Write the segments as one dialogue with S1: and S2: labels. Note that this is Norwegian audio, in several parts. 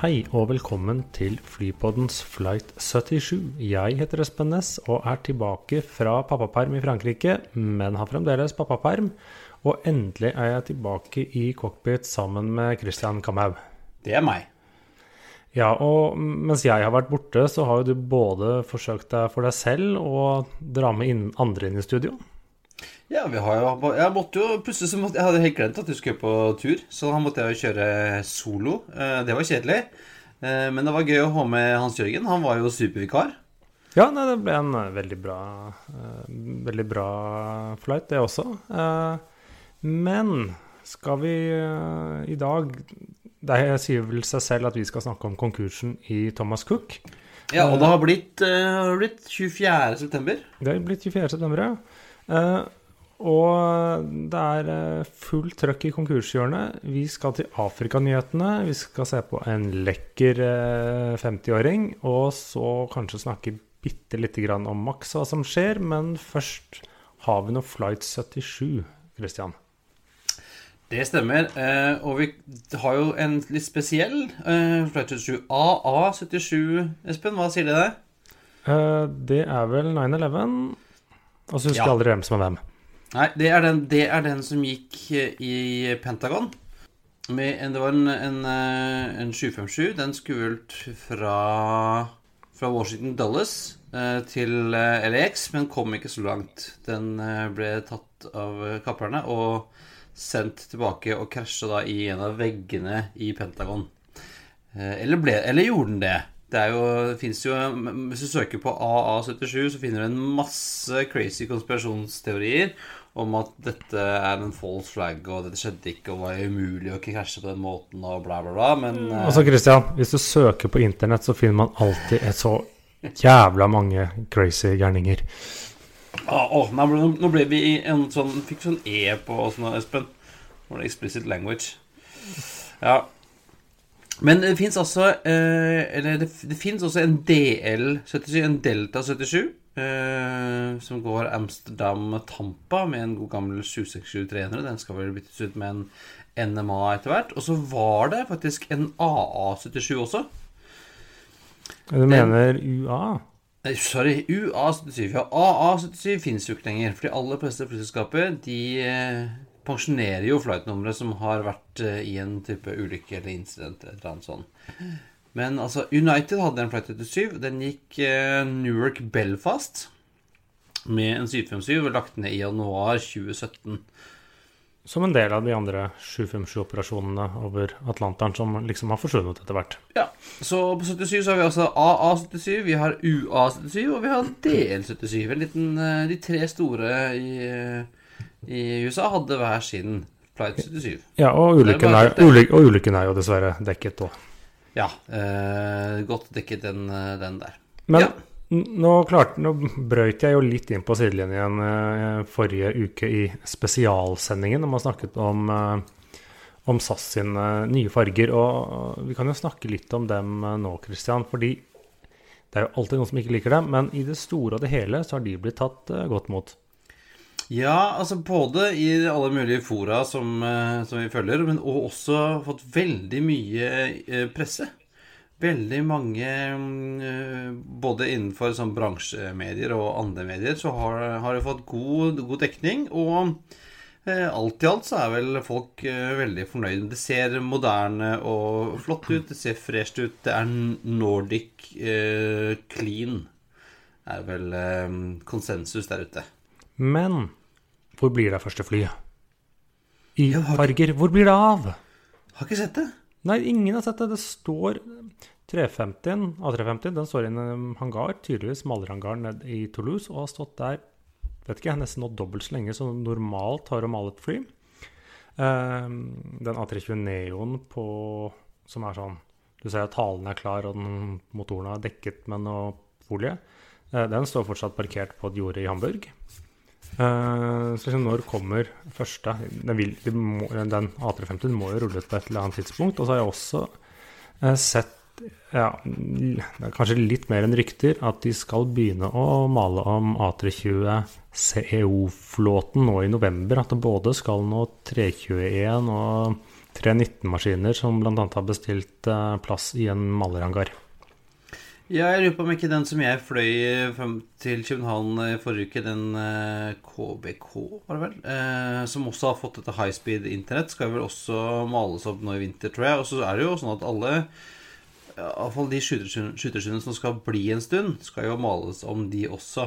S1: Hei og velkommen til Flypoddens Flight 77. Jeg heter Espen Næss og er tilbake fra pappaperm i Frankrike, men har fremdeles pappaperm. Og endelig er jeg tilbake i cockpit sammen med Christian Kamhaug.
S2: Det er meg.
S1: Ja, og mens jeg har vært borte, så har jo du både forsøkt deg for deg selv og dra med andre inn i studio.
S2: Ja, vi har jo Jeg måtte jo plutselig så måtte, Jeg hadde helt glemt at du skulle på tur, så da måtte jeg jo kjøre solo. Eh, Det var kjedelig. Eh, Men det var gøy å ha med Hans Jørgen. Han var jo supervikar.
S1: Ja, nei, det ble en eh, veldig bra, veldig bra flight, det også. Men skal vi i dag Det sier vel seg selv at vi skal snakke om konkursen i Thomas Cook.
S2: Ja, og det har blitt, eh, blitt 24. september.
S1: Det har blitt 24. september, ja. Eh, og det er eh, fullt trøkk i konkurshjørnet. Vi skal til Afrikanyhetene. Vi skal se på en lekker eh, 50-åring. Og så kanskje snakke bitte lite grann om Max, hva som skjer. Men først har vi noe Flight 77, Christian.
S2: Det stemmer. eh, Og vi har jo en litt spesiell eh, Flight 77 AA77. Espen, hva sier det?
S1: Eh, det er vel 9-11. Og så husker jeg
S2: Ja.
S1: aldri hvem som er hvem.
S2: Nei, det er den, det er den som gikk eh, i Pentagon. En, det var en, en, eh, en 757. Den skulle fra, fra Washington Dulles eh, til LAX, men kom ikke så langt. Den ble tatt av kapperne og sendt tilbake og krasja da i en av veggene i Pentagon. Eller, ble, eller gjorde den det? Det, er jo, det jo Hvis du søker på AA77, så finner du en masse crazy konspirasjonsteorier om at dette er en false flag, og dette skjedde ikke, og var umulig å krasje på den måten, og bla, bla, bla. Men eh,
S1: Altså, Christian, hvis du søker på internett, så finner man alltid et så jævla mange crazy gærninger.
S2: ah, åh, nå, nå ble vi i en sånn Fikk sånn E på oss nå, Espen. Nå var det explicit language. Ja. Men det fins også eh, Eller det, det fins også en DL77, en Delta 77, eh, som går Amsterdam-Tampa med en god gammel 767-300. Den skal vel byttes ut med en NMA etter hvert. Og så var det faktisk en AA77 også.
S1: Du mener UA?
S2: Nei, Sorry, UA77. Ja, AA77 finnes jo ikke lenger. For de aller fleste flyselskaper de eh, pensjonerer jo flightnumre som har vært eh, i en type ulykke eller incident. eller et eller annet sånt. Men altså, United hadde en flight 37. Den gikk eh, Newark Belfast med en 757 og lagt ned i januar 2017.
S1: Som en del av de andre 757-operasjonene over Atlanteren som liksom har forsvunnet etter hvert.
S2: Ja, Så på 77 så har vi altså AA77, vi har UA77 og vi har DL77. En liten, eh, de tre store i, i USA hadde hver sin flight 77.
S1: Ja, og
S2: er
S1: ulykken er, og ulykken er jo dessverre dekket òg.
S2: Ja, eh, godt dekket den, eh, den der.
S1: Men
S2: Ja.
S1: nå, klarte, nå brøyt jeg jo litt inn på sidelinjen eh, forrige uke i spesialsendingen, når man snakket om, eh, om SAS sine nye farger. Og vi kan jo snakke litt om dem eh, nå, Christian. Fordi det er jo alltid noen som ikke liker dem, men i det store og det hele så har de blitt tatt eh, godt mot.
S2: Ja, altså både i alle mulige fora som, eh, som vi følger, men og også fått veldig mye eh, presse. Veldig mange mm, eh, Både innenfor sånn bransjemedier og andre medier så har, har det fått god, god dekning. Og alt i alt så er vel folk veldig fornøyde. Det ser moderne og flott ut. Det ser fresht ut. Det er Nordic eh, clean. Er vel eh, konsensus der ute.
S1: Men hvor blir det første flyet? I
S2: ikke-
S1: farger. Hvor blir det av?
S2: Har ikke sett det.
S1: Nei, ingen har sett det. Det står 350-en, A350, den står i en hangar, tydeligvis malerhangaren nede i Toulouse, og har stått der vet ikke, nesten nå dobbelt så lenge som normalt har å male et fly. Eh, den A320 Neoen på Som er sånn Du ser at halen er klar, og den motoren er dekket med noe folie. Eh, den står fortsatt parkert på et jorde i Hamburg. Eh, så liksom når kommer første Den, vil, den A350 må jo rulle ut på et eller annet tidspunkt. Og så har jeg også eh, sett ja, kanskje litt mer enn rykter, at de skal begynne å male om A320 CEO-flåten nå i november. At det både skal nå 321 og 319-maskiner som bl.a. har bestilt eh, plass i en malerhangar.
S2: Ja, jeg lurer på om ikke den som jeg fløy frem til København i forrige uke, den KBK, var det vel, eh, som også har fått dette high speed internett, skal vel også males opp nå i vinter, tror jeg. Og så er det jo sånn at alle Iallfall de skyterskyene som skal bli en stund, skal jo males om, de også.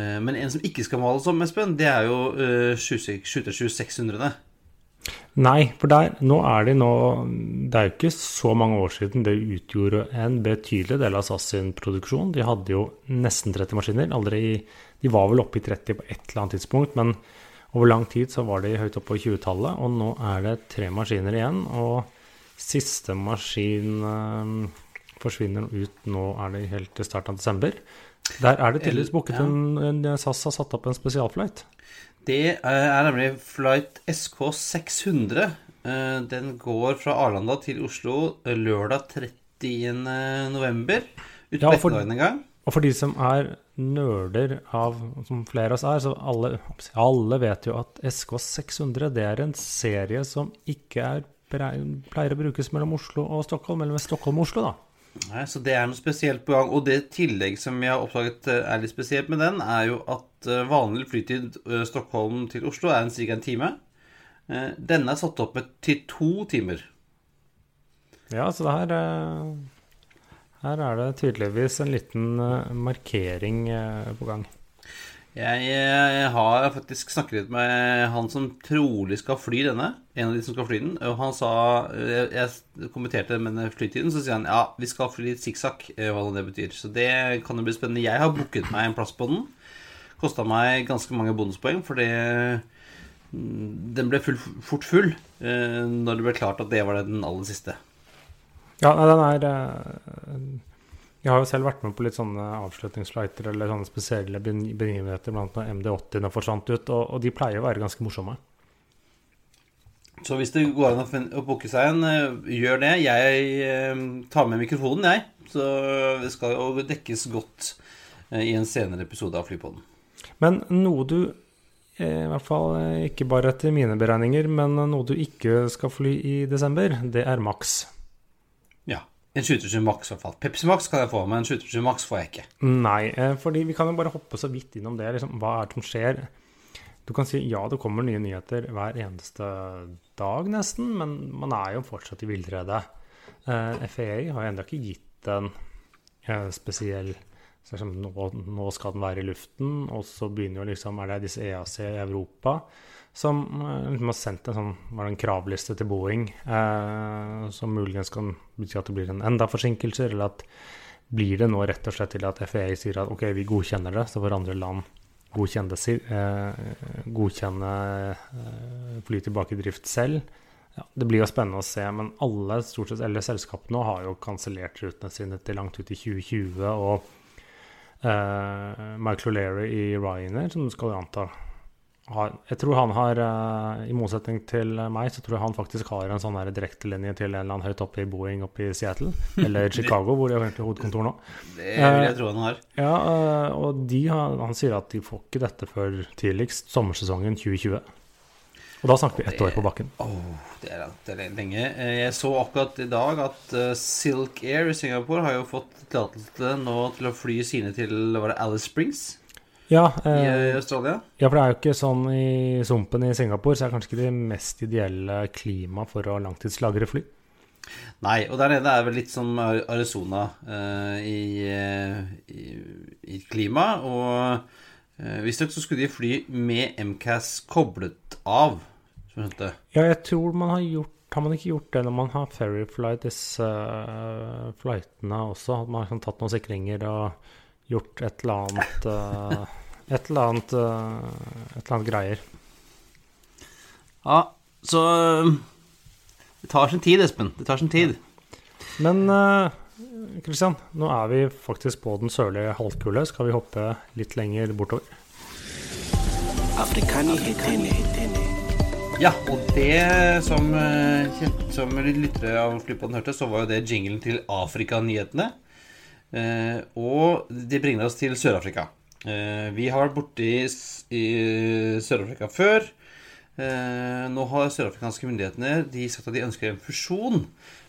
S2: Men en som ikke skal males om, Espen, det er jo Skytersky 600.
S1: Nei, for der, nå er de nå Det er jo ikke så mange år siden det utgjorde en betydelig del av SAS sin produksjon. De hadde jo nesten 30 maskiner. Aldri, de var vel oppe i 30 på et eller annet tidspunkt, men over lang tid så var de høyt oppe på 20-tallet, og nå er det tre maskiner igjen. og Siste maskin uh, forsvinner ut nå, er det helt til starten av desember. Der er det tydeligvis booket en, en SAS har satt opp en spesialflight.
S2: Det er nemlig flight SK600. Den går fra Arlanda til Oslo lørdag 30. november. Ute på ja, ettermiddagen en gang.
S1: Og for de som er nerder av, som flere av oss er, så alle, alle vet jo at SK600 det er en serie som ikke er pleier å brukes mellom Oslo og Stockholm, eller med Stockholm og Oslo, da.
S2: Nei, Så det er noe spesielt på gang. Og det tillegg som jeg har oppdaget eh, er litt spesielt med den, er jo at eh, vanlig flytid eh, Stockholm til Oslo er en ca. en time. Denne er satt opp til to timer.
S1: Ja, så det her Her er det tydeligvis en liten markering på gang.
S2: Jeg, har faktisk snakket litt med han som trolig skal fly denne. En av de som skal fly den. Og han sa Jeg, jeg kommenterte med den flytiden, så sier han ja, vi skal fly sikksakk, hva hva det betyr. Så det kan jo bli spennende. Jeg har booket meg en plass på den. Kosta meg ganske mange bonuspoeng, fordi det den ble full, fort full eh, når det ble klart at det var den aller siste.
S1: Ja, den er eh, jeg har jo selv vært med på litt sånne avslutningsflighter eller sånne spesielle begivenheter, blant annet MD80-ene forsvant ut, og, og, de pleier å være ganske morsomme.
S2: Så hvis det går an å, å booke seg en, eh, gjør det. Jeg eh, tar med mikrofonen, jeg. Så det skal jo dekkes godt eh, i en senere episode av Flypodden.
S1: Men noe du, i hvert fall ikke bare etter mine beregninger, men noe du ikke skal fly i desember, det er Max. Ja.
S2: En 727 Max, i hvert fall. Pepsi Max kan jeg få, men en 727 Max får jeg ikke.
S1: Nei, fordi vi kan jo bare hoppe så vidt innom det. Liksom, hva er det som skjer? Du kan si ja, det kommer nye nyheter hver eneste dag, nesten, men man er jo fortsatt i villrede. Uh, eh, FAA har jo ennå ikke gitt en uh, spesiell liksom, nå, nå, skal den være i luften, og så begynner jo liksom Er det disse EAC i Europa? som liksom har sendt en sånn var det en kravliste til Boeing, som muligens kan bety at det blir en enda forsinkelser, eller at blir det nå rett og slett til at FAA sier at ok, vi godkjenner det, så får andre land godkjenne, eh, godkjenne eh, fly tilbake i drift selv. Ja, det blir jo spennende å se, men alle stort sett, eller selskapene har jo kansellert rutene sine til langt ut i 2020. Og eh, Michael O'Leary i Ryanair, som du skal anta jeg tror han har, uh, i motsetning til meg, så tror jeg han faktisk har en sånn direktelinje til en eller annen høyt oppe i Boeing oppe i Seattle. Eller Chicago, hvor de har egentlig hovedkontor nå.
S2: Det vil jeg tro han har.
S1: Ja, uh, og har, han sier at de får ikke dette før tidligst sommersesongen 2020. Og da snakker vi ett år på bakken.
S2: Oh, det, er, det er lenge. Jeg så akkurat i dag at Silk Air i Singapore har jo fått tillatelse nå til å fly sine til var det Alice Springs.
S1: Ja,
S2: eh, i Australia?
S1: Ja, for det er jo ikke sånn i sumpen i Singapore, så er det kanskje ikke det mest ideelle klimaet for å langtidslagre fly.
S2: Nei, og der nede er vel litt som Arizona eh, i, eh, i, i, klima. Og eh, visstnok så skulle de fly med MCAS koblet av, som heter.
S1: Ja, jeg tror man har gjort har man ikke gjort det når man har ferryfly disse uh, flightene også? At man har tatt noen sikringer og gjort et eller annet uh, Et eller annet uh, Et eller annet greier.
S2: Ja, så Det tar sin tid, Espen. Det tar sin tid.
S1: Men Kristian, nå er vi faktisk på den sørlige halvkule. Skal vi hoppe litt lenger bortover?
S2: Ja, og det som, som lyttere av Flypodden hørte, så var jo det jinglen til Afrikanyhetene. Eh, og det bringer oss til Sør-Afrika. Eh, vi har vært borte i, i Sør-Afrika før. Eh, nå har sørafrikanske myndighetene sagt at de ønsker en fusjon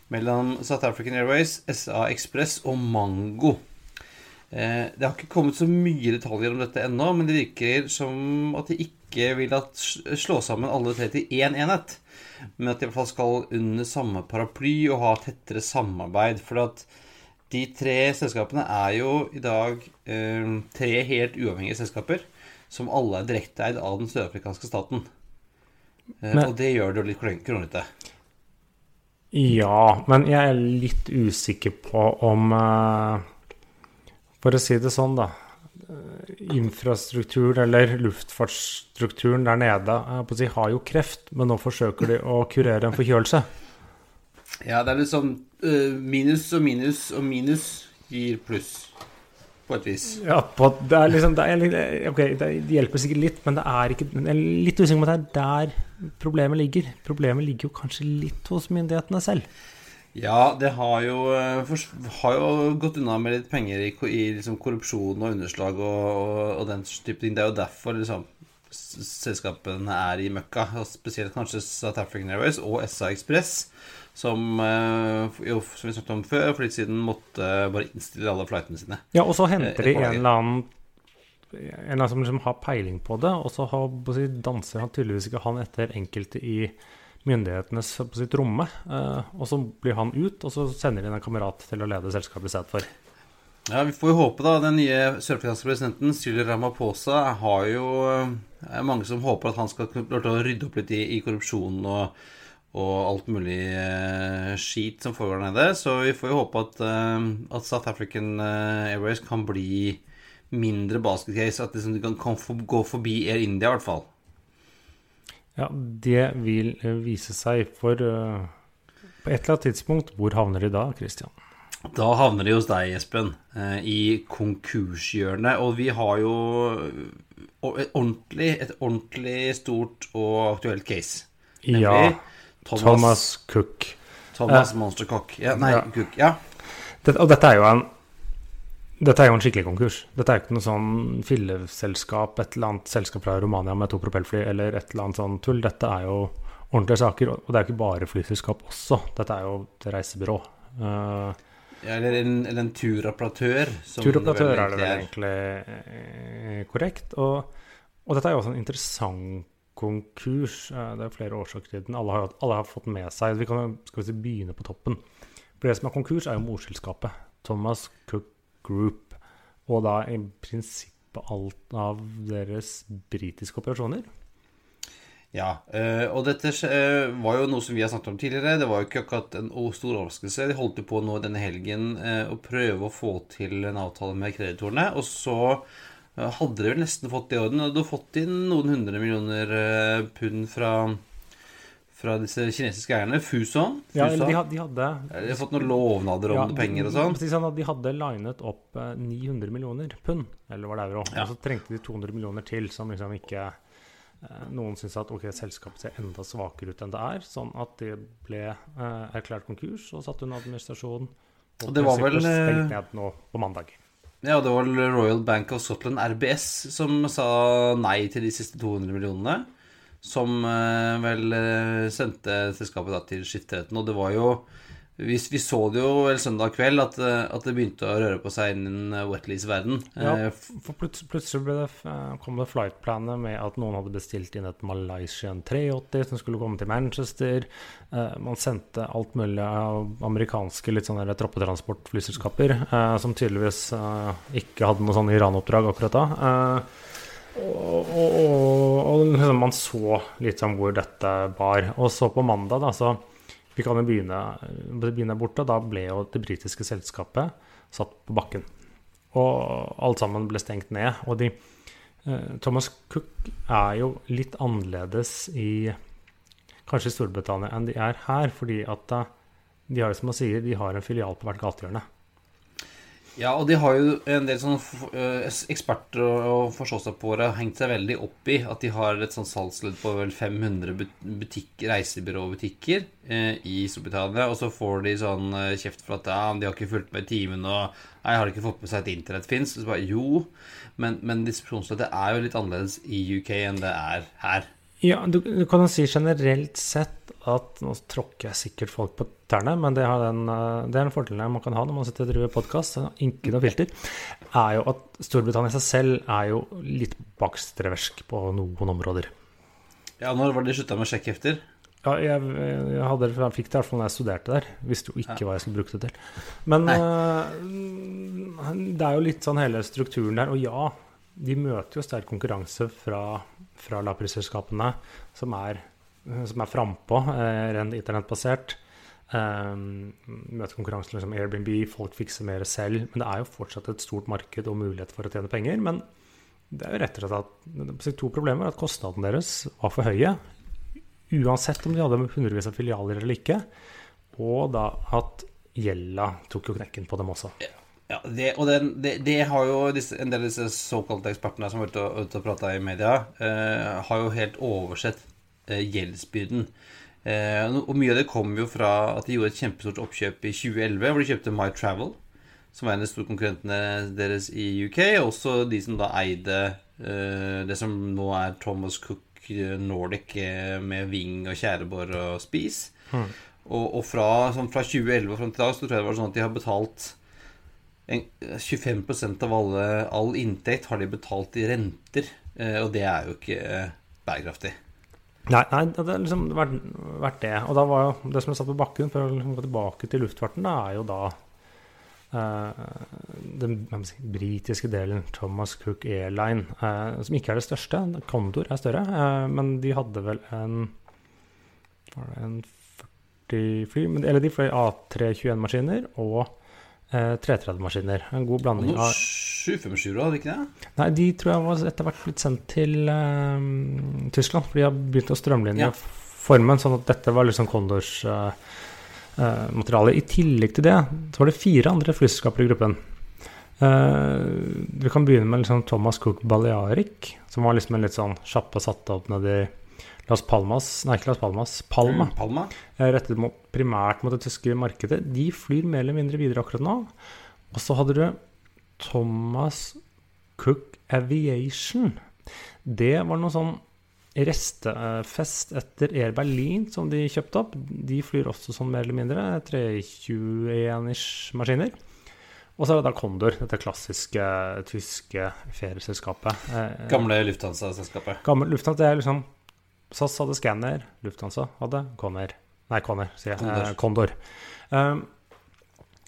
S2: mellom South African Airways, SA Express og Mango. Det har ikke kommet så mye detaljer om dette ennå, men det virker som at de ikke vil slå sammen alle tre til én enhet. Men at de i hvert fall skal under samme paraply og ha tettere samarbeid. For at de tre selskapene er jo i dag eh, tre helt uavhengige selskaper som alle er direkteeid av den sørafrikanske staten. Eh, men, og det gjør det jo litt kronglete.
S1: Ja, men jeg er litt usikker på om eh, For å si det sånn, da. Infrastrukturen eller luftfartsstrukturen der nede si, har jo kreft, men nå forsøker de å kurere en forkjølelse.
S2: Ja, det er liksom uh, minus og minus og minus gir pluss, på et vis.
S1: Ja, på, det er liksom det, er, Ok, det hjelper sikkert litt, men det er ikke Jeg er litt usikker på om det er der problemet ligger. Problemet ligger jo kanskje litt hos myndighetene selv.
S2: Ja, det har jo, eh, har jo gått unna med litt penger i, i liksom korrupsjon og underslag og, og, og, den type ting. Det er jo derfor liksom, selskapene er i møkka. Og spesielt kanskje South African Airways og SA Express, som, eh, jo, som vi snakket om før, for litt siden måtte bare innstille alle flightene sine.
S1: Ja, og så henter eh, de en eller annen en som liksom har peiling på det, og så har, danser han tydeligvis ikke han etter enkelte i myndighetenes på sitt romme. Eh, og så blir han ut, og så sender de en kamerat til å lede selskapet i for.
S2: Ja, Vi får jo håpe, da. Den nye sørafrikanske presidenten, Cyril Ramaphosa, har jo er mange som håper at han skal klare å rydde opp litt i, i korrupsjonen og, og, alt mulig eh, skit som foregår der nede. Så vi får jo håpe at, eh, at South African eh, Airways kan bli mindre basketcase. At liksom de kan, kan for, gå forbi Air India, i hvert fall.
S1: Ja, det vil eh, vise seg. For uh, på et eller annet tidspunkt, hvor havner de da, Christian?
S2: Da havner de hos deg, Espen, uh, i konkurshjørnet. Og vi har jo et ordentlig, et ordentlig stort og aktuelt case.
S1: Nemlig ja. Thomas, Thomas Cook.
S2: Thomas Monster Cook. Ja, nei, ja. Cook. Ja.
S1: Det, og dette er jo en dette er jo en skikkelig konkurs. Dette er jo ikke noe sånn filleselskap, et eller annet selskap fra Romania med to propellfly eller et eller annet sånn tull. Dette er jo ordentlige saker. Og det er jo ikke bare flyselskap også. Dette er jo et reisebyrå. Uh,
S2: ja, eller, en, eller en turoperatør.
S1: turoperatør er det vel egentlig eh, korrekt. Og, og, dette er jo også en interessant konkurs. Uh, det er flere årsaker til den. Alle har, alle har fått med seg Vi kan skal vi si, begynne på toppen. For det som er konkurs, er jo morselskapet. Thomas Cook Group, og da i prinsippet alt av deres britiske operasjoner.
S2: Ja, eh, og dette eh, var jo noe som vi har snakket om tidligere. Det var jo ikke akkurat en stor overraskelse. De holdt på nå denne helgen eh, å prøve å få til en avtale med kreditorene. Og så hadde de vel nesten fått det i orden. Du har fått inn noen hundre millioner pund fra fra disse kinesiske eierne. Fuson.
S1: Ja, de, de, hadde
S2: De har fått noen lovnader om ja, penger og sånn.
S1: Sånn de hadde linet opp 900 eh, millioner pund, eller var det euro. Ja. Og så trengte de 200 millioner til, som liksom ikke eh, Noen syntes at ok, selskapet ser enda svakere ut enn det er, sånn at det ble eh, erklært konkurs og satt under administrasjon. Og,
S2: og det var vel
S1: stengt ned nå på mandag.
S2: Ja, det var Royal Bank of Scotland, RBS, som sa nei til de siste 200 millionene som eh, vel eh, sendte selskapet til skifteretten. Og det var jo vi, vi, så det jo vel søndag kveld at, eh, at, det begynte å røre på seg innen Wetleys-verden.
S1: Ja, for plutselig ble det, kom det flightplanet med at noen hadde bestilt inn et Malaysian 380 som skulle komme til Manchester. Man sendte alt mulig av amerikanske litt sånne troppetransportflyselskaper som tydeligvis ikke hadde noe sånn Iran-oppdrag akkurat da. Og, og, og liksom man så litt sånn hvor dette bar. Og så på mandag, da, så vi kan jo begynne, begynne borte. Da ble jo det britiske selskapet satt på bakken. Og alt sammen ble stengt ned. Og de, eh, Thomas Cook er jo litt annerledes i kanskje Storbritannia enn de er her. Fordi at eh, de har jo som man sier, de har en filial på hvert gatehjørne.
S2: Ja, og de har jo en del sånne eh, eksperter og, har hengt seg veldig opp i at de har et sånn salgsledd på vel 500 but- butikk, reisebyråbutikker eh, i Storbritannia, og så får de sånn eh, kjeft for at ja, de har ikke fulgt med i timen, og nei, har ikke fått med seg at internett fins? Så bare jo, men, men distribusjonsleddet er jo litt annerledes i UK enn det er her.
S1: Ja, du, du kan jo si generelt sett at Nå tråkker jeg sikkert folk på tærne, men det, har den, eh, det er en fordel man kan ha når man sitter og driver podkast, ikke noe filter, er jo at Storbritannia i seg selv er jo litt bakstreversk på noen områder.
S2: Ja, når var det de slutta med sjekkhefter?
S1: Ja, jeg, jeg, hadde, jeg fikk det i hvert fall da jeg studerte der. Visste jo ikke hva jeg skulle bruke det til. Men eh, det er jo litt sånn hele strukturen der. Og ja, de møter jo sterk konkurranse fra, fra lavprisselskapene som er, som er frampå, eh, rent internettbasert. Eh, konkurranser konkurransen liksom Airbnb, folk fikser mer selv. Men det er jo fortsatt et stort marked og mulighet for å tjene penger. Men det er jo rett og slett at to problemer. At kostnadene deres var for høye uansett om de hadde hundrevis av filialer eller ikke. Og da at gjelda tok jo knekken på dem også.
S2: Ja, det, og det, det, det har jo disse, en del av disse såkalte ekspertene som har vært ute og, og prata i media, eh, har jo helt oversett eh, gjeldsbyrden. Eh, og mye av det kom jo fra at de gjorde et kjempestort oppkjøp i 2011, hvor de kjøpte My Travel, som var en av de store konkurrentene deres i UK. og Også de som da eide eh, det som nå er Thomas Cook Nordic eh, med Ving og Tjæreborg og Spis. Og, og fra, sånn, fra 2011 og frem til i dag så tror jeg det var sånn at de har betalt en, 25% av alle, all inntekt har de betalt i renter, eh, og det er jo ikke bærekraftig.
S1: Nei, nei det har liksom vært, vært det. Og da var jo det som er satt på bakken, for å liksom gå tilbake til luftfarten, da er jo da eh, den si, britiske delen, Thomas Cook Airline, eh, som ikke er det største. Condor er større, eh, men de hadde vel en var det en 40 fly, men, eller de fløy A321-maskiner og eh, 330-maskiner. En god blanding av
S2: 757 hadde de ikke det?
S1: Nei, de tror jeg var etter hvert blitt sendt til uh, Tyskland, for de har begynt å strømlinje
S2: Ja.
S1: formen, sånn at dette var liksom Condors uh, materiale. I tillegg til det så var det fire andre flyselskaper i gruppen. Uh, vi kan begynne med liksom Thomas Cook Balearic, som var liksom en litt sånn kjappe satt opp nedi Las Palmas Nei, ikke Las Palmas. Palma.
S2: Mm, Palma.
S1: Rettet mot, primært mot det tyske markedet. De flyr mer eller mindre videre akkurat nå. Og så hadde du Thomas Cook Aviation. Det var noe sånn restefest etter Air Berlin som de kjøpte opp. De flyr også sånn mer eller mindre 321-ish maskiner. Og så er det da Condor, dette klassiske tyske ferieselskapet. Eh,
S2: Gamle Lufthansa-selskapet.
S1: Gammel Lufthansa det er liksom SAS hadde Scanner, Lufthansa hadde Conner. Nei, Conner, sier jeg.
S2: Condor.
S1: Eh, Condor. Um,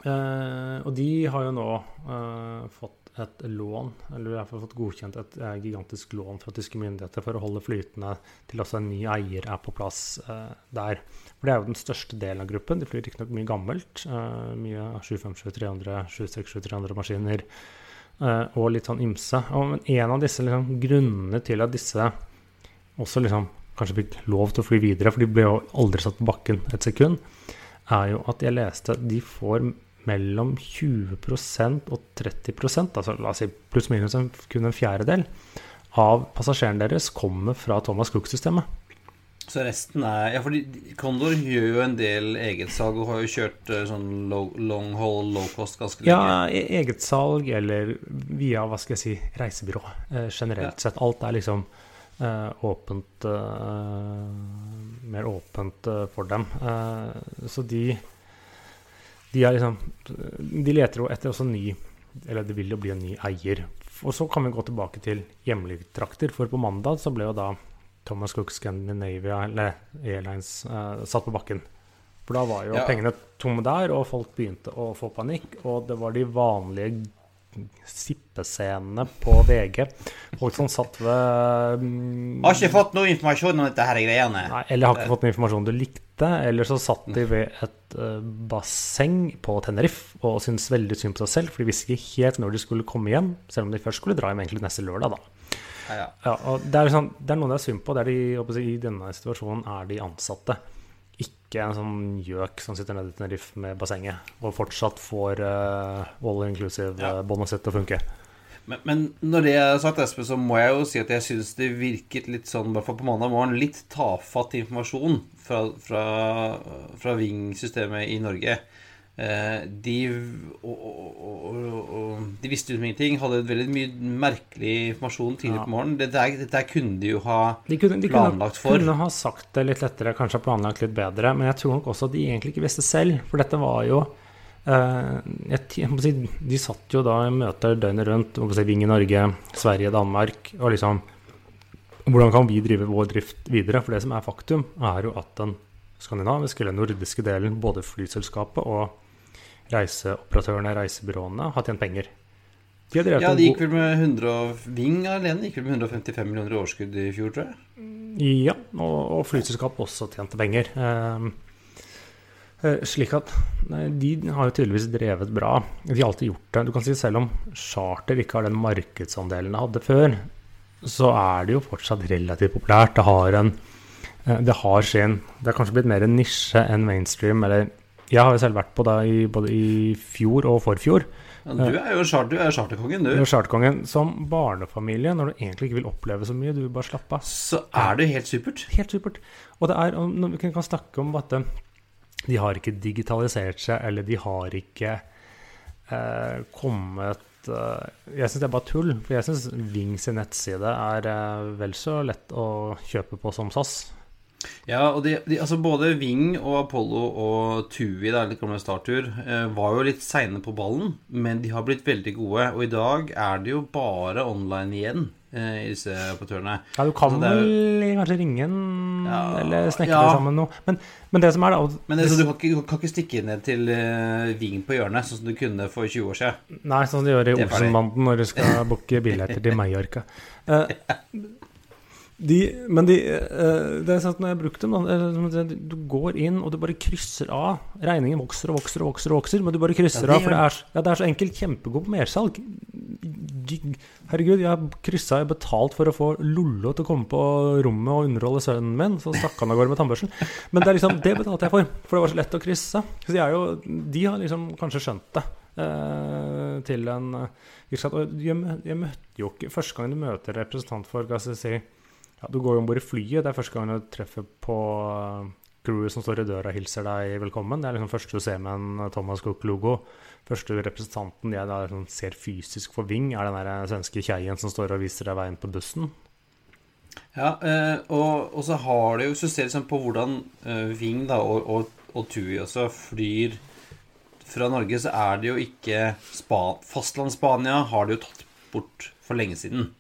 S1: og de har jo nå eh, fått et lån, eller i hvert fall fått godkjent et eh, gigantisk lån fra tyske myndigheter for å holde flytende til også en ny eier er på plass eh, der. For det er jo den største delen av gruppen. De flyr riktignok mye gammelt. eh, mye 757-300, 767-300 maskiner. eh, og litt sånn ymse. Og, men en av disse liksom, grunnene til at disse også liksom kanskje fikk lov til å fly videre, for de ble jo aldri satt på bakken et sekund, er jo at jeg leste at de får mellom 20% og 30% altså la oss si pluss minus en, kun en fjerdedel, av passasjerene deres kommer fra Thomas Cook-systemet.
S2: Så resten er Ja, fordi Condor gjør jo en del egetsalg og har jo kjørt eh, sånn low, long haul, low cost ganske lenge.
S1: Ja, egetsalg eget salg eller via, hva skal jeg si, reisebyrå eh, generelt
S2: Ja.
S1: sett. Alt er liksom eh, åpent Mer åpent for dem. Så de De er liksom De leter jo etter også ny Eller det vil jo bli en ny eier. Og så kan vi gå tilbake til hjemlige trakter, for på mandag så ble jo da Thomas Cook Scandinavia, eller Airlines, eh, satt på bakken. For da var jo
S2: Ja.
S1: pengene tomme der, og folk begynte å få panikk. Og det var de vanlige sippescenene på VG. Folk som satt ved mm,
S2: Har ikke fått noe informasjon om dette her greiene.
S1: Nei, eller har ikke fått noe informasjon du likte. Eller så satt de ved et eh, basseng på Tenerife og syntes veldig synd på seg selv, for de visste ikke helt når de skulle komme hjem, selv om de først skulle dra hjem egentlig neste lørdag, da.
S2: ja.
S1: Ja, og det er, liksom, det er noe det er synd på. Er de, I denne situasjonen er de ansatte. Ikke en sånn gjøk som sitter nede i Tenerife med bassenget og fortsatt får uh, all inclusive-båndet sitt til å funke.
S2: Men, men når det er sagt, Espen, så må jeg jo si at jeg syns det virket litt sånn, i hvert fall på mandag morgen, litt tafatt informasjon fra, fra, fra Ving-systemet i Norge. Eh, de, og, og, og, de visste jo ingenting. Hadde veldig mye merkelig informasjon tidlig
S1: Ja.
S2: på morgenen. Dette, dette kunne de jo ha
S1: De kunne, de
S2: planlagt for.
S1: kunne ha sagt det litt lettere, kanskje planlagt litt bedre, men jeg tror nok også at de egentlig ikke visste selv. For dette var jo jeg, må si, De satt jo da i møter døgnet rundt, Ving i Norge, Sverige, Danmark, og liksom Hvordan kan vi drive vår drift videre? For det som er faktum, er jo at den skandinaviske eller nordiske delen, både flyselskapet og reiseoperatørene, reisebyråene, har tjent penger. De har
S2: Ja, de gikk vel med 100 og Ving alene gikk vel med 155 millioner i overskudd i fjor, tror jeg.
S1: Ja, og, og flyselskap også tjente penger. Eh, slik at De har jo tydeligvis drevet bra. De har alltid gjort det. Du kan si Selv om charter ikke har den markedsandelen det hadde før, så er det jo fortsatt relativt populært. Det har en eh, Det har sin Det er kanskje blitt mer en nisje enn mainstream. Eller jeg har jo selv vært på det i, både i fjor og forfjor.
S2: Ja, du er jo charterkongen. du er charterkongen, du.
S1: Med Charterkongen som barnefamilie, når du egentlig ikke vil oppleve så mye, du vil bare slappe av.
S2: Så er det helt supert.
S1: Helt supert. Og det er, vi kan snakke om at eh, de har ikke digitalisert seg, eller de har ikke eh, kommet eh, Jeg syns det er bare tull. For jeg syns Ving sin nettside er eh, vel så lett å kjøpe på som SAS.
S2: Ja, og de, de, altså både Ving og Apollo og Tui, da, litt gamle Startur, eh, var jo litt seine på ballen, men de har blitt veldig gode. Og i dag er det jo bare online igjen, eh, i disse operatørene.
S1: Ja, du kan
S2: er jo-
S1: vel kanskje ringe en,
S2: Ja,
S1: eller snekre
S2: ja.
S1: sammen noe. Men, men det som er, da
S2: Men det, så du kan ikke, du kan ikke stikke ned til eh, Ving på hjørnet, sånn som du kunne for 20 år siden.
S1: Nei, sånn som de gjør i. Olsenbanden når du skal booke billetter til Mallorca. Eh, de, men de, eh, det er sant når jeg har brukt dem, da, sier, du går inn og du bare krysser av. Regningen vokser og vokser og vokser, og vokser men du bare krysser
S2: Ja,
S1: av. For det er, ja, det er så enkelt. Kjempegod på mersalg. Herregud, jeg har kryssa og betalt for å få Lollo til å komme på rommet og underholde sønnen min. Så stakk han av gårde med tannbørsten. Men det er liksom, det betalte jeg for, for det var så lett å krysse. Så de, jo, de har liksom kanskje skjønt det. Uh, til en uh. Jeg, jeg møtte jo ikke Første gang du møter en representant for hva skal jeg si, ja, Du går jo om bord i flyet. Det er første gang du treffer på eh, crewet som står i døra og hilser deg velkommen. Det er liksom første du ser med en Thomas Cook-logo. Første representanten jeg da liksom ser fysisk for Ving, er den der svenske kjeien som står og viser deg veien på bussen.
S2: Ja, eh, og, og så har det jo ser liksom på hvordan eh, Ving da, og, og, og Tui også flyr fra Norge, så er det jo ikke Spa Fastlands-Spania har det jo tatt bort for lenge siden.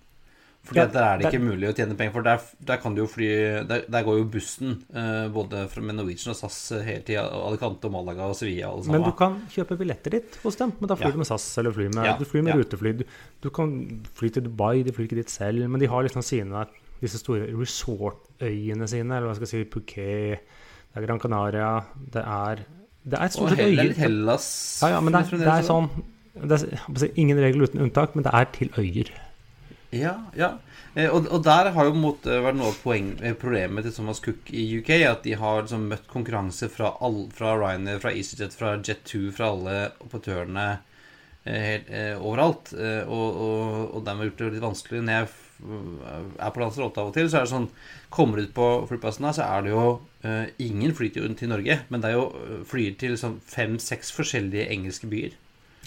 S2: Fordi der er det ikke mulig å tjene penger, for der, der kan du jo fly Der, der går jo bussen eh, både fra, med Norwegian og SAS helt tida. Alicante og Malaga og Sevilla og
S1: Men du kan kjøpe billetter ditt hos dem. Men da flyr
S2: Ja.
S1: du med SAS eller flyr med,
S2: Ja,
S1: du flyr med
S2: ja.
S1: rutefly. Du, du kan fly til Dubai, de flyr ikke dit selv. Men de har liksom sine disse store resort-øyene sine, eller hva skal jeg si, Phuket, det er Gran Canaria Det er, det er stort sett øyer.
S2: Hellas.
S1: Ja, ja, men det, er- det er sånn det er, Ingen regel uten unntak, men det er til øyer.
S2: Ja, ja. Eh, Og, og der har jo måte vært noe av eh, problemet til Thomas Cook i UK. At de har liksom møtt konkurranse fra, all, fra Ryanair, fra EasyJet, fra Jet2, fra alle operatørene eh, helt, overalt. Og, og, og dermed gjort det litt vanskelig. Når jeg er på Lanzarote av og til, så er det sånn Kommer du ut på flyplassen her, så er det jo Ingen flyr til, til Norge, men det er jo flyr til sånn fem-seks forskjellige engelske byer.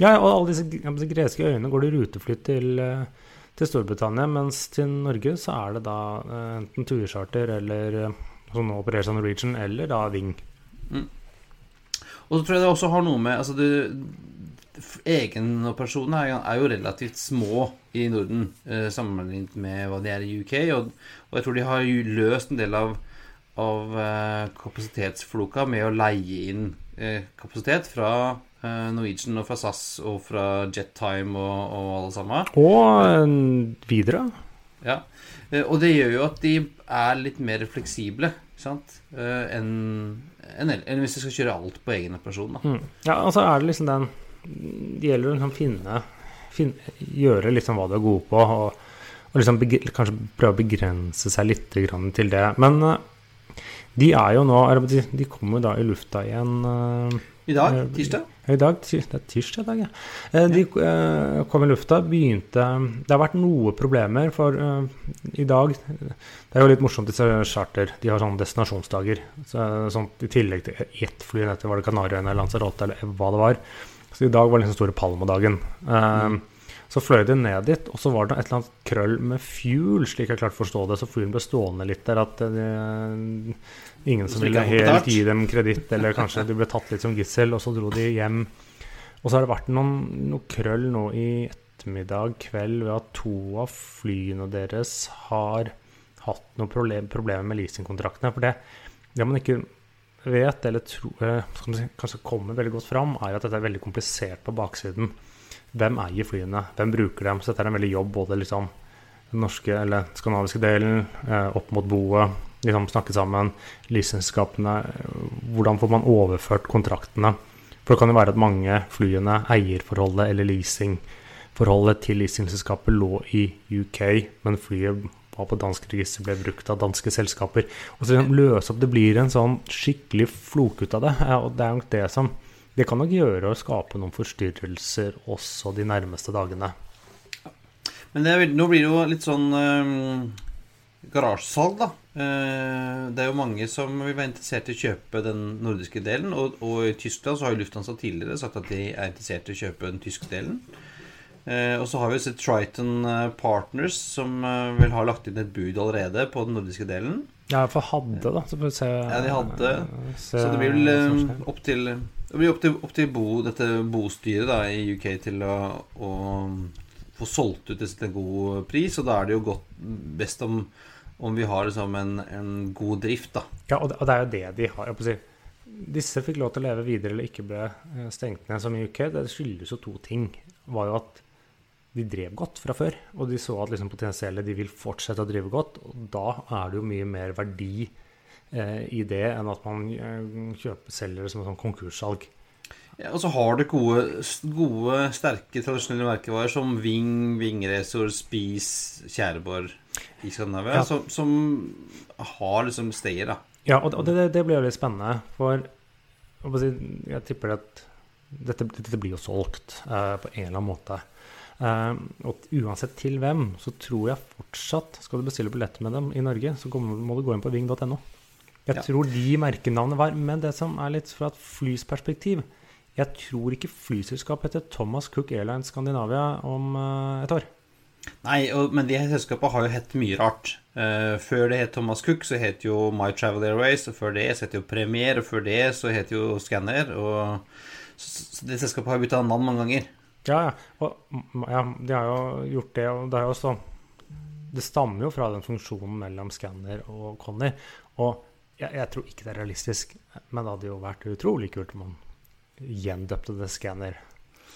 S1: Ja, og alle disse, greske øyene går det rutefly til, eh, til Storbritannia, mens til Norge så er det da eh, enten turcharter eller eh, som nå opereres av Norwegian, eller da Ving.
S2: Og så tror jeg det også har noe med Altså du, Egenoperasjonene er, er jo relativt små i Norden eh, sammenlignet med hva de er i UK. Og, og jeg tror de har jo løst en del av, av eh, kapasitetsfloka med å leie inn eh, kapasitet fra Norwegian og fra SAS og fra Jettime og, og alle sammen.
S1: Og eh, videre.
S2: Ja. Eh, og det gjør jo at de er litt mer fleksible sant? Eh, enn enn hvis de skal kjøre alt på egen operasjon.
S1: Mm. Ja, så er det liksom den Det gjelder å liksom finne, finne Gjøre liksom hva du er god på. Og, og liksom begre- kanskje prøve å begrense seg litt grann til det. Men eh, de er jo nå De kommer da i lufta igjen eh,
S2: I dag,
S1: Eh,
S2: tirsdag.
S1: i dag, det er tirsdag i dag, ja. Eh, De eh, kom i lufta, begynte Det har vært noe problemer, for i dag Det er jo litt morsomt, disse charter. De har sånne destinasjonsdager. Så, sånn, I tillegg til ett fly ned var det Kanariøyene eller Lanzarote eller hva det var. Så i dag var liksom store Palma-dagen. Eh, Så fløy de ned dit, og så var det et eller annet krøll med fuel, slik jeg klarte å forstå det. Så flyen ble stående litt der at det, ingen som ville helt gi dem kreditt, eller kanskje de ble tatt litt som gissel, og så dro de hjem. Og så har det vært noen, noe krøll nå i ettermiddag, kveld, ved at to av flyene deres har hatt noen problem, problemer med leasingkontraktene. For det, det man ikke vet, eller tro, eh, kanskje kommer veldig godt fram, er at dette er veldig komplisert på baksiden. Hvem eier flyene? Hvem bruker dem? Så dette er en veldig jobb, både liksom den norske eller skandinaviske delen eh, opp mot boet, liksom snakke sammen, leasingselskapene. eh, Hvordan får man overført kontraktene? For det kan jo være at mange flyene, eierforholdet eller leasingforholdet til leasingselskapet lå i UK, men flyet var på dansk register, ble brukt av danske selskaper. Og så liksom løse opp Det blir en sånn skikkelig flok ut av det. Og det er nok det som Det kan nok gjøre å skape noen forstyrrelser også de nærmeste dagene.
S2: Men det nå blir det jo litt sånn eh, garasjesalg, da. Eh, det er jo mange som vil være interessert i å kjøpe den nordiske delen. Og, og i Tyskland så har jo Lufthansa tidligere sagt at de er interessert i å kjøpe den tyske delen. Eh, og så har vi sett Triton eh, Partners, som vil har lagt inn et bud allerede på den nordiske delen.
S1: Ja, for hadde, da. Så får vi se.
S2: Ja, de hadde.
S1: se
S2: Så det blir vel eh, opp til Det blir opp til, opp til bo, dette bostyret da, i UK til å, å få solgt ut dette til en god pris. Og da er det jo godt best om, om vi har liksom en, en god drift, da.
S1: Ja, og det, og det er jo det de har. Si. Disse fikk lov til å leve videre eller ikke ble eh, stengt ned som i UK. Det skyldes jo to ting. var jo at de drev godt fra før, og de så at liksom potensielle de vil fortsette å drive godt. og Da er det jo mye mer verdi eh, i det enn at man eh, kjøper selger det som et sånn konkurssalg.
S2: Ja, og så har du gode, gode, sterke tradisjonelle merkevarer som Ving, Vingresor, Spis, Tjæreborg i Skandinavia,
S1: Ja.
S2: som, som har liksom steder, da.
S1: Ja, og, det, det blir jo litt spennende, for jeg tipper at dette, dette blir jo solgt eh, på en eller annen måte. Eh, og uansett til hvem, så tror jeg fortsatt Skal du bestille billetter med dem i Norge, så kommer, må du gå inn på ving.no. Jeg
S2: Ja.
S1: tror de merkenavnene var Men det som er litt fra et flys perspektiv Jeg tror ikke flyselskapet heter Thomas Cook Airlines Skandinavia om eh, et år.
S2: Nei, men de selskapene har jo hett mye rart. Eh, før det het Thomas Cook, så het jo My Travel Airways, og før det så het jo Premier, og før det så het jo Scanner, og så det selskapet har bytta navn mange ganger.
S1: Ja, ja. Og ja, de har jo gjort det, og det er jo også Det stammer jo fra den funksjonen mellom skanner og Conny. Og jeg, jeg tror ikke det er realistisk, men det hadde jo vært utrolig kult om man gjendøpte det skanner.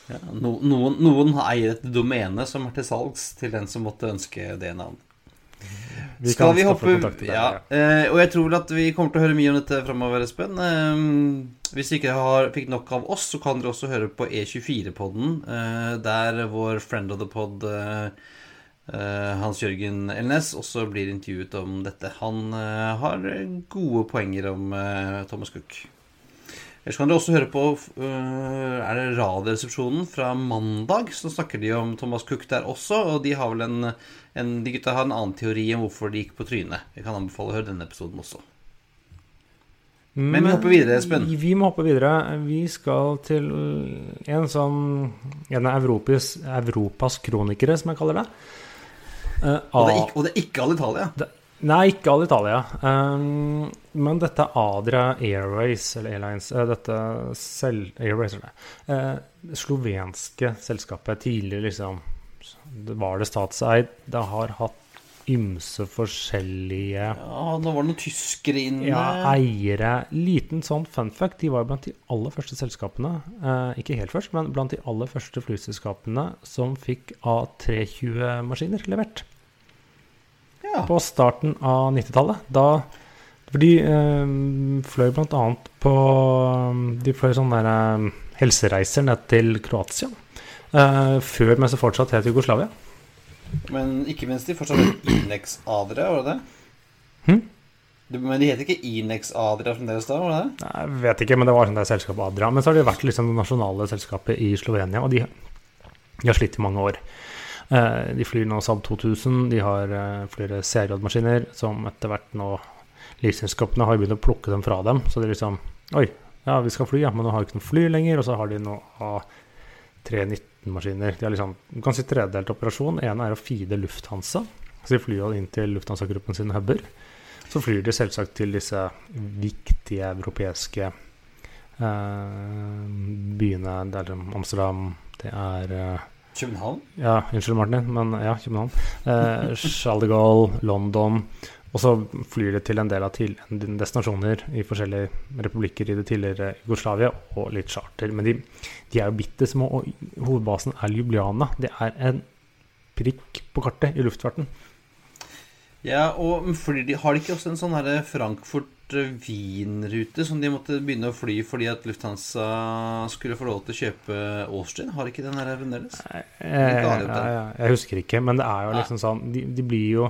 S2: Ja, no, noen, noen eier et domene som er til salgs til den som måtte ønske det navnet.
S1: Vi
S2: Skal vi hoppe
S1: til deg,
S2: ja, eh, Og jeg tror vel at vi kommer til å høre mye om dette framover, Espen. Hvis dere ikke har, fikk nok av oss, så kan dere også høre på E24-podden, eh, der vår friend of the pod, eh, eh, Hans Jørgen Elnes, også blir intervjuet om dette. Han har gode poenger om Thomas Cook. Ellers kan dere også høre på Er det Radioresepsjonen fra mandag. Så snakker de om Thomas Cook der også. Og de har vel en, en De gutta har en annen teori om hvorfor de gikk på trynet. Jeg kan anbefale å høre denne episoden også. Men vi hopper videre, Espen.
S1: Vi må hoppe videre. Vi skal til en sånn En av Europas, Europas kronikere, som jeg kaller det. Uh,
S2: Og det ikke, og det er ikke all Italia.
S1: Nei, ikke Alitalia. Um, men dette Adria Airways, eller Airlines eh, Dette selv, Airways, eller, Uh, slovenske selskapet tidligere liksom Var det statseid? Det har hatt ymse forskjellige
S2: Ja, nå var det noen tyskere inne.
S1: ja, eiere. Liten sånn fun fact. De var blant de aller første selskapene, eh, ikke helt først, men blant de aller første flyselskapene som fikk A320-maskiner levert
S2: ja.
S1: på starten av 90-tallet. Da For de eh, fløy blant annet på De fløy sånne der, eh, helsereiser ned til Kroatia. Eh, før, mens det fortsatt het Jugoslavia.
S2: Men ikke minst de fortsatt heter Inex Adria, var det det?
S1: Hm?
S2: Men de heter ikke Inex Adria fremdeles da, var det det?
S1: Jeg vet ikke, men det var sånn det selskapet Adria. Men så har det vært liksom det nasjonale selskapet i Slovenia, og de, de har slitt i mange år. Eh, de flyr nå Saab 2000, de har eh, flere CRJ-maskiner som etter hvert nå Livselskapene har begynt å plukke dem fra dem. Så det er liksom Oi, ja, vi skal fly, ja, men nå har vi ikke noe fly lenger. Og så har de nå A319-maskiner. De har liksom, kan si tredelt operasjon. En er å feede Lufthansa. Så de flyr inn til Lufthansa-gruppen sine huber. Så flyr de selvsagt til disse viktige europeiske eh, byene. Det er Amsterdam, det er eh,
S2: København?
S1: Ja, unnskyld, Martin, men ja, København. Eh, Charles de Gaulle, London. Og så flyr det til en del av destinasjoner i forskjellige republikker i det tidligere Jugoslavia, og litt charter. Men de, de er jo bitte små, og hovedbasen er Ljubljana. Det er en prikk på kartet i luftfarten.
S2: Ja, og de, har de ikke også en sånn herre Frankfurt-Wien-rute som de måtte begynne å fly fordi at Lufthansa skulle få lov til å kjøpe Austin? Har de ikke den her fremdeles?
S1: Jeg, jeg, jeg, jeg husker ikke, men det er jo liksom sånn De, de blir jo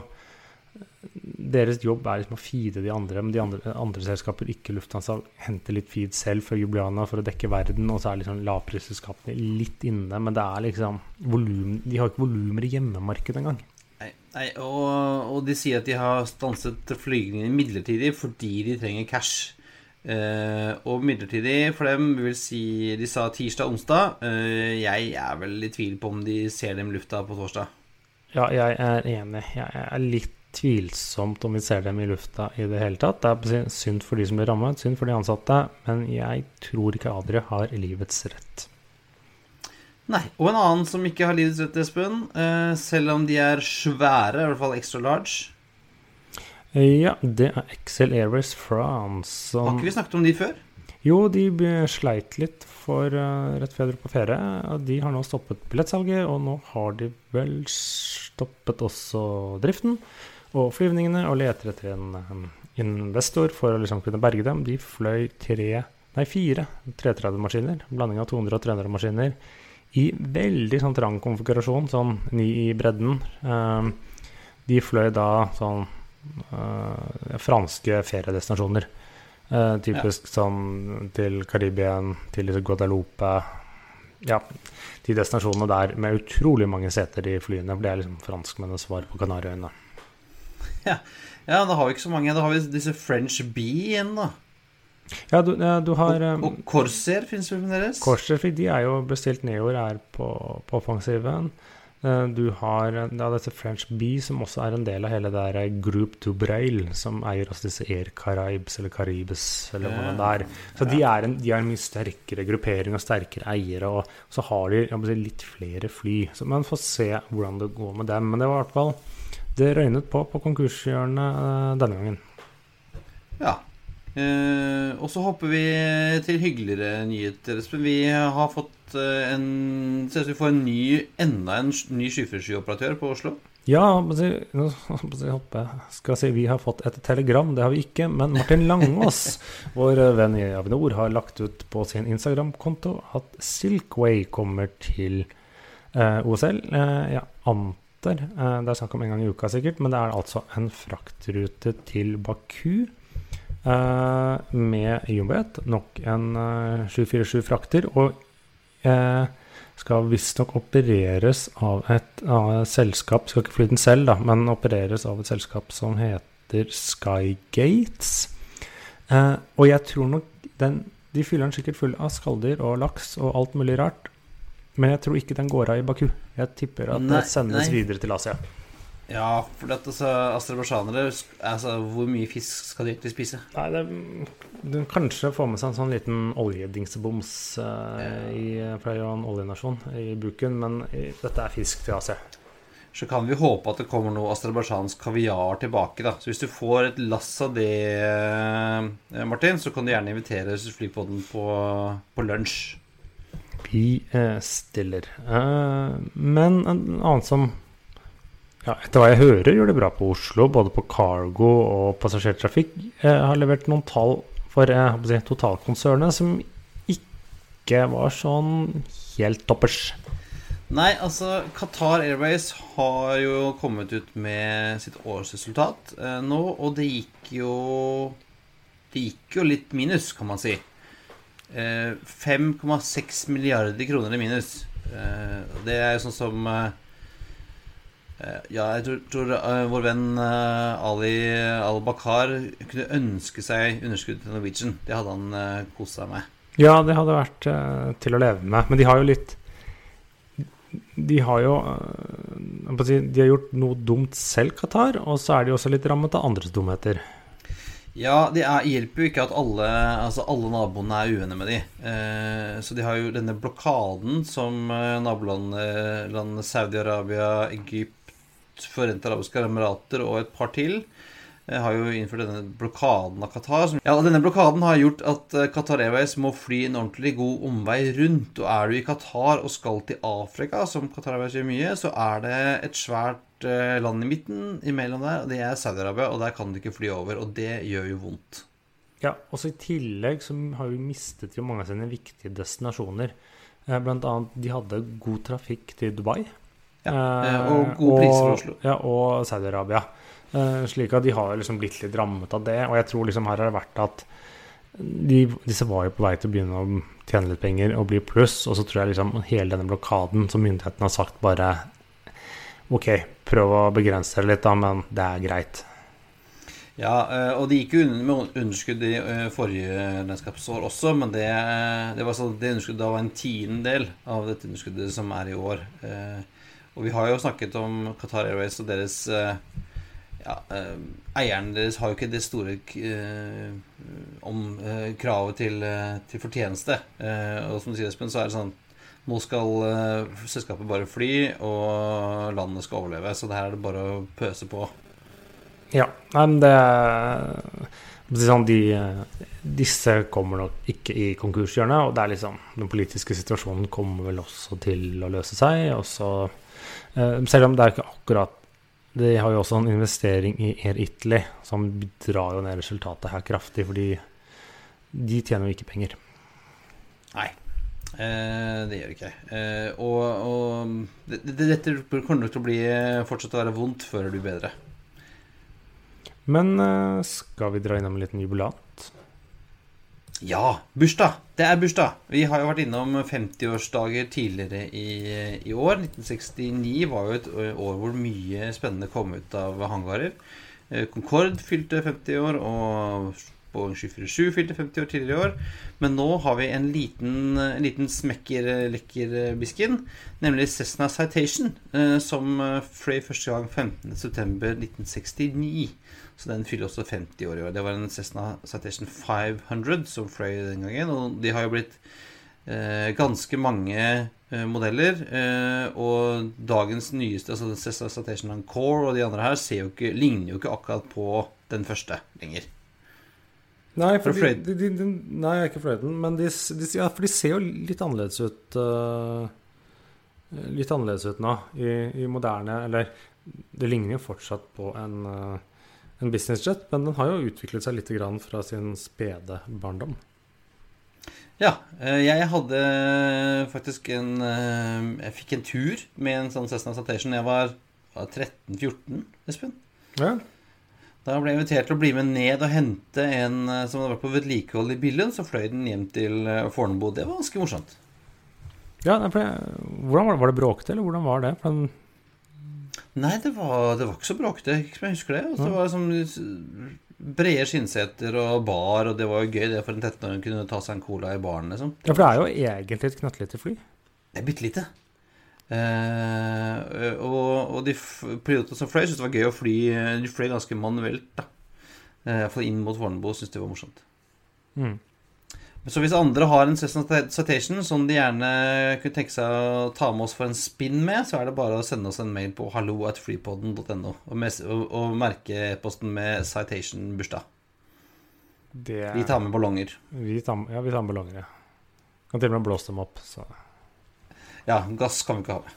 S1: Deres jobb er liksom å feede de andre, men de andre, andre selskaper, ikke Lufthansa, henter litt feed selv fra Jubliana for å dekke verden, og så er liksom lavprisselskapene litt inne, men det er liksom volym, De har ikke volumer i hjemmemarkedet engang.
S2: Nei, nei og, og, de sier at de har stanset flygningen midlertidig fordi de trenger cash. Eh, og midlertidig for dem vil si De sa tirsdag-onsdag. Eh, jeg er vel i tvil på om de ser dem lufta på torsdag.
S1: Ja, jeg er enig. Jeg er litt tvilsomt om vi ser dem i lufta i det hele tatt. Det er synd for de som blir rammet, synd for de ansatte, men jeg tror ikke Adria har livets rett.
S2: Nei. Og en annen som ikke har livets rett, Espen, eh, selv om de er svære, i hvert fall extra large.
S1: Ja, det er Excel Airways France.
S2: Som... Har ikke vi snakket om de før?
S1: Jo, de sleit litt for uh, rett før på ferie. De har nå stoppet billettsalget, og nå har de vel stoppet også driften og flyvningene og leter etter en investor for å liksom kunne berge dem. De fløy tre, nei fire 330-maskiner, blanding av 200 og 300 maskiner, i veldig sånn trang konfigurasjon, sånn ni i bredden. Um, de fløy da sånn uh, franske feriedestinasjoner. Uh, typisk ja. sånn til Karibia, til Guadalupe Ja, de destinasjonene der med utrolig mange seter i flyene. Det er liksom franskmennenes svar på Kanariøyene.
S2: Ja. ja, da har vi ikke så mange. Da har vi disse French Bee igjen, da.
S1: Ja, du, ja, du har
S2: Og, og Corsair fins vel fremdeles?
S1: Corsair, de er jo bestilt nedover, er på, på offensiven. Eh, du har ja, dette French Bee, som også er en del av hele det der Group to Braille, som eier også disse Air Caribes eller Caribes, eller hva det er. Så de, er en, de er en mye sterkere gruppering og sterkere eiere, og så har de si, litt flere fly. Så man får se hvordan det går med dem. Men det var i hvert fall det røynet på på konkurshjørnet uh, denne gangen.
S2: Ja. Eh, og så hopper vi til hyggeligere nyheter, Espen. Vi har fått uh, en Ser ut som vi får en ny, enda en ny skyfrøskyoperatør på Oslo.
S1: Ja, nå skal jeg si vi har fått et telegram. Det har vi ikke. Men Martin Langås, vår venn i Avinor, har lagt ut på sin Instagram-konto at Silkway kommer til eh, OSL. Uh, ja, antar uh, Det er snakk om en gang i uka, sikkert. Men det er altså en fraktrute til Baku med Jumbojet. Nok en 747-frakter. Og skal visstnok opereres av et, av et, selskap Skal ikke fly den selv, da, men opereres av et selskap som heter Skygates. Eh, og jeg tror nok den De fyller den sikkert full av skalldyr og laks og alt mulig rart. Men jeg tror ikke den går av i Baku. Jeg tipper at nei, det sendes nei. videre til Asia.
S2: Ja, for dette, altså, aserbajdsjanere altså, Hvor mye fisk skal de egentlig spise?
S1: Nei, det, Du kanskje får med seg en sånn liten oljedingseboms uh, fra Playon oljenasjon i buken, men dette er fisk til Asia.
S2: Så kan vi håpe at det kommer noe aserbajdsjansk kaviar tilbake. da Så hvis du får et lass av det, eh, Martin, så kan du gjerne invitere Flypodden på, på lunsj.
S1: Vi stiller. Uh, men en annen som ja, etter hva jeg hører, gjør det bra på Oslo. Både på cargo og passasjertrafikk. Jeg har levert noen tall for si, totalkonsernet som ikke var sånn helt toppers.
S2: Nei, altså Qatar Airways har jo kommet ut med sitt årsresultat eh, nå, og det gikk jo Det gikk jo litt minus, kan man si. Eh, 5,6 milliarder kroner i minus. Eh, det er jo sånn som eh, eh, Ja, jeg tror, tror eh, vår venn eh, Ali Al-Bakar kunne ønske seg underskudd til Norwegian. Det hadde han eh, kost seg med.
S1: Ja, det hadde vært eh, til å leve med. Men de har jo litt De har jo eh, De har gjort noe dumt selv, Qatar, og så er de også litt rammet av andres dumheter.
S2: Ja, det er, hjelper jo ikke at alle, altså alle naboene er uenige med de. Eh, så de har jo denne blokaden som eh, nabolandene Saudi-Arabia, Egypt, Forente arabiske emirater og et par til har jo innført denne blokaden av Qatar. Ja, og Denne blokaden har gjort at eh, Qatar Airways må fly en ordentlig god omvei rundt. Og er du i Qatar og skal til Afrika, som Qatar Airways gjør mye, så er det et svært eh, land i midten imellom der, og det er Saudi-Arabia, og der kan du ikke fly over, og det gjør jo vondt.
S1: Ja, også I tillegg så har vi mistet jo mange av sine viktige destinasjoner. Eh, Blant annet de hadde god trafikk til Dubai.
S2: Ja, og gode priser for Oslo.
S1: Ja, og Saudi-Arabia. Eh, slik at de har liksom blitt litt rammet av det. Og jeg tror liksom her har det vært at de, disse var jo på vei til å begynne å tjene litt penger og bli pluss. Og så tror jeg liksom hele denne blokaden som myndighetene har sagt bare OK, prøv å begrense det litt, da, men det er greit.
S2: Ja, eh, og det gikk jo med underskudd i eh, forrige regnskapsår også, men det, det, var sånn, det underskuddet da var en tiendedel av dette underskuddet som er i år. Og vi har jo snakket om Qatar Airways og deres ja, eh, Eieren deres har jo ikke det store eh, om eh, kravet til, eh, til fortjeneste. Og som du sier, Espen, så er det sånn nå skal selskapet bare fly, og landet skal overleve. Så det her er det bare å pøse på.
S1: Ja, men det sånn, de, Disse kommer nok ikke i konkurshjørnet, og det er liksom Den politiske situasjonen kommer vel også til å løse seg. Og så, eh, selv om det er ikke akkurat De har jo også en investering i Air Italy som drar jo ned resultatet her kraftig, fordi de tjener jo ikke penger.
S2: Nei, eh, det gjør ikke. Eh, og og det, det, dette kommer nok til å bli fortsatt å være vondt før det blir bedre.
S1: Men eh, skal vi dra innom en liten jubilat?
S2: Ja, bursdag! Det er bursdag! Vi har jo vært innom 50-årsdager tidligere i, i år. 1969 var jo et år hvor mye spennende kom ut av hangarer. Eh, Concorde fylte 50 år, og Boeing 747 fylte 50 år tidligere i år. Men nå har vi en liten, en liten smekker, lekker bisken, nemlig Cessna Citation, eh, som eh, fløy første gang 15.9.1969. Så den fyller også 50 år i år. Det var en Cessna Citation 500 som fløy den gangen. Og de har jo blitt eh, ganske mange eh, modeller. Eh, og dagens nyeste, altså den Cessna Citation Encore og de andre her, ser jo ikke, ligner jo ikke akkurat på den første lenger.
S1: Nei,
S2: for de-
S1: de, de, de, nei, ikke fløyten. Men de, de, ja, for de ser jo litt annerledes ut uh, Litt annerledes ut nå i, i moderne Eller det ligner jo fortsatt på en, øh, en businessjet, men den har jo utviklet seg litt grann fra sin spede barndom.
S2: Ja, eh, jeg hadde faktisk en eh, Jeg fikk en tur med en sånn Cessna Citation da jeg var, var 13-14, Espen.
S1: Ja.
S2: Da ble jeg invitert til å bli med ned og hente en eh, som hadde vært på vedlikehold i Billund. Så fløy den hjem til eh, Fornebu. Det var ganske morsomt.
S1: ja for hvordan var det? Var det bråkete, eller hvordan var det? For den,
S2: Nei, det var, det var ikke så bråkete, jeg husker det. Altså, det var sånn brede skinnseter og bar, og det var jo gøy det for en 13-åring kunne ta seg en cola i baren, liksom.
S1: ja, for det er jo egentlig et knøttlite fly.
S2: Det er bitte lite. Eh, og, og de pilotene som fløy, syntes det var gøy å fly De fløy ganske manuelt, da. Eh, Iallfall inn mot Fornebu, syntes det var morsomt.
S1: Mm.
S2: Så hvis andre har en Cessna Citation som de gjerne kunne tenke seg å ta med oss for en spinn med, så er det bare å sende oss en mail på halloatfreepoden.no og, og, og merke e-posten med Citation bursdag.
S1: Det,
S2: Vi tar med ballonger.
S1: vi tar, ja, vi tar med ballonger, ja. Kan til og med blåse dem opp. Så.
S2: Ja, gass kan vi ikke ha med.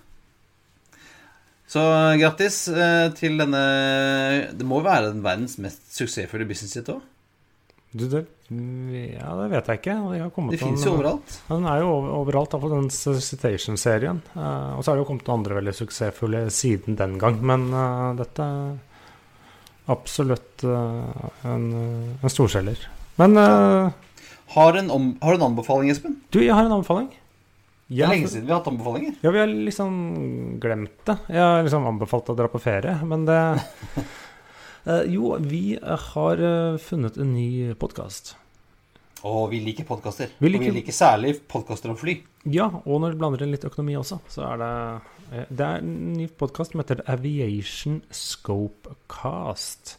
S2: Så grattis eh, til denne Det må være den verdens mest suksessfulle businessjet òg?
S1: Du, det, ja, det vet jeg ikke. De har
S2: Det fins jo overalt.
S1: Ja, Den er jo over- overalt, iallfall den Citation-serien. Uh, og så har det jo kommet andre veldig suksessfulle siden den gang. Men uh, dette er absolutt uh, en, en storselger. Men
S2: Har en, om, har du en anbefaling, Espen?
S1: du, jeg har en anbefaling.
S2: Det er lenge siden vi har hatt anbefalinger.
S1: Ja, vi har liksom glemt det. Jeg har liksom anbefalt å dra på ferie, men det Jo, vi har eh, funnet en ny podkast.
S2: Og vi liker podkaster.
S1: Vi
S2: Og
S1: liker-
S2: vi liker særlig podkaster om fly.
S1: Ja, og når du blander inn litt økonomi også, så er det eh, Det er en ny podkast som heter Aviation Scopecast.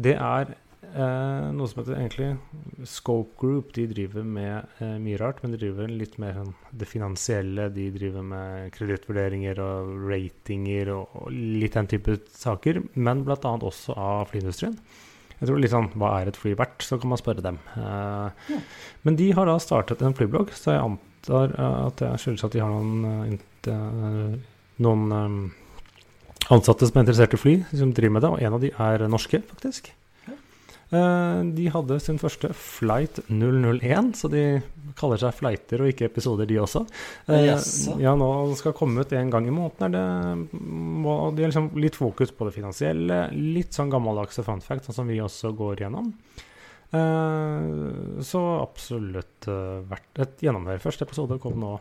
S1: Det er eh, noe som heter egentlig Scope Group. De driver med eh, mye rart, men de driver litt mer sånn det finansielle. De driver med kredittvurderinger og ratinger og, og litt den type saker. Men bl.a. også av flyindustrien. Jeg tror litt sånn, Hva er et fly verdt? Så kan man spørre dem. Eh, Men de har da startet en flyblogg, så jeg antar eh, at det skyldes at de har noen, eh, eh, noen ansatte som er interessert i fly, som driver med det, og en av de er norske, faktisk. Eh, De hadde sin første Flight 001, så de kaller seg flighter og ikke episoder, de også.
S2: Yes.
S1: Ja, nå skal komme ut en gang i måneden. Er det, de har liksom litt fokus på det finansielle, litt sånn gammeldagse fun facts, sånn som vi også går gjennom. Eh, så absolutt eh, verdt et gjennomhør. Første episode kom nå,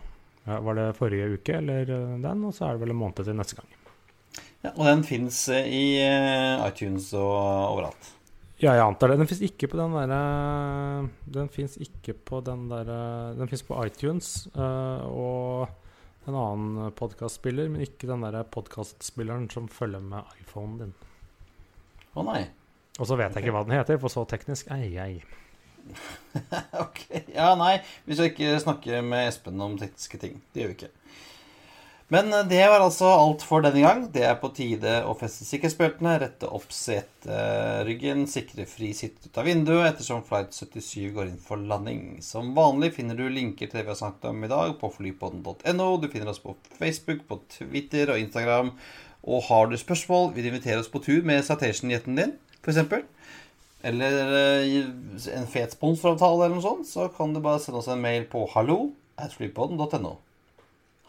S1: var det forrige uke eller eh, den, og så er det vel en måned til neste gang.
S2: Ja, og den fins i eh, iTunes og overalt.
S1: Ja, jeg antar det. Den fins ikke på den derre Den fins ikke på den derre Den fins på iTunes uh, og en annen podkastspiller, men ikke den derre podkastspilleren som følger med iPhonen din.
S2: Å nei.
S1: Og så vet jeg ikke hva den heter, for så teknisk er jeg.
S2: ok. Ja, nei. Vi skal ikke snakke med Espen om tekniske ting. Det gjør vi ikke. Men eh, det var altså alt for denne gang. Det er på tide å feste sikkerhetsbeltene, rette opp seteryggen, sikre fri sitt ut av vinduet ettersom flight 77 går inn for landing. Som vanlig finner du linker til det vi har snakket om i dag på flypodden.no. Du finner oss på Facebook, på Twitter og Instagram. Og har du spørsmål, vil du invitere oss på tur med Citation-jetten din, f.eks., eller eh, en fet sponsoravtale eller noe sånt, så kan du bare sende oss en mail på hallo at flypodden.no.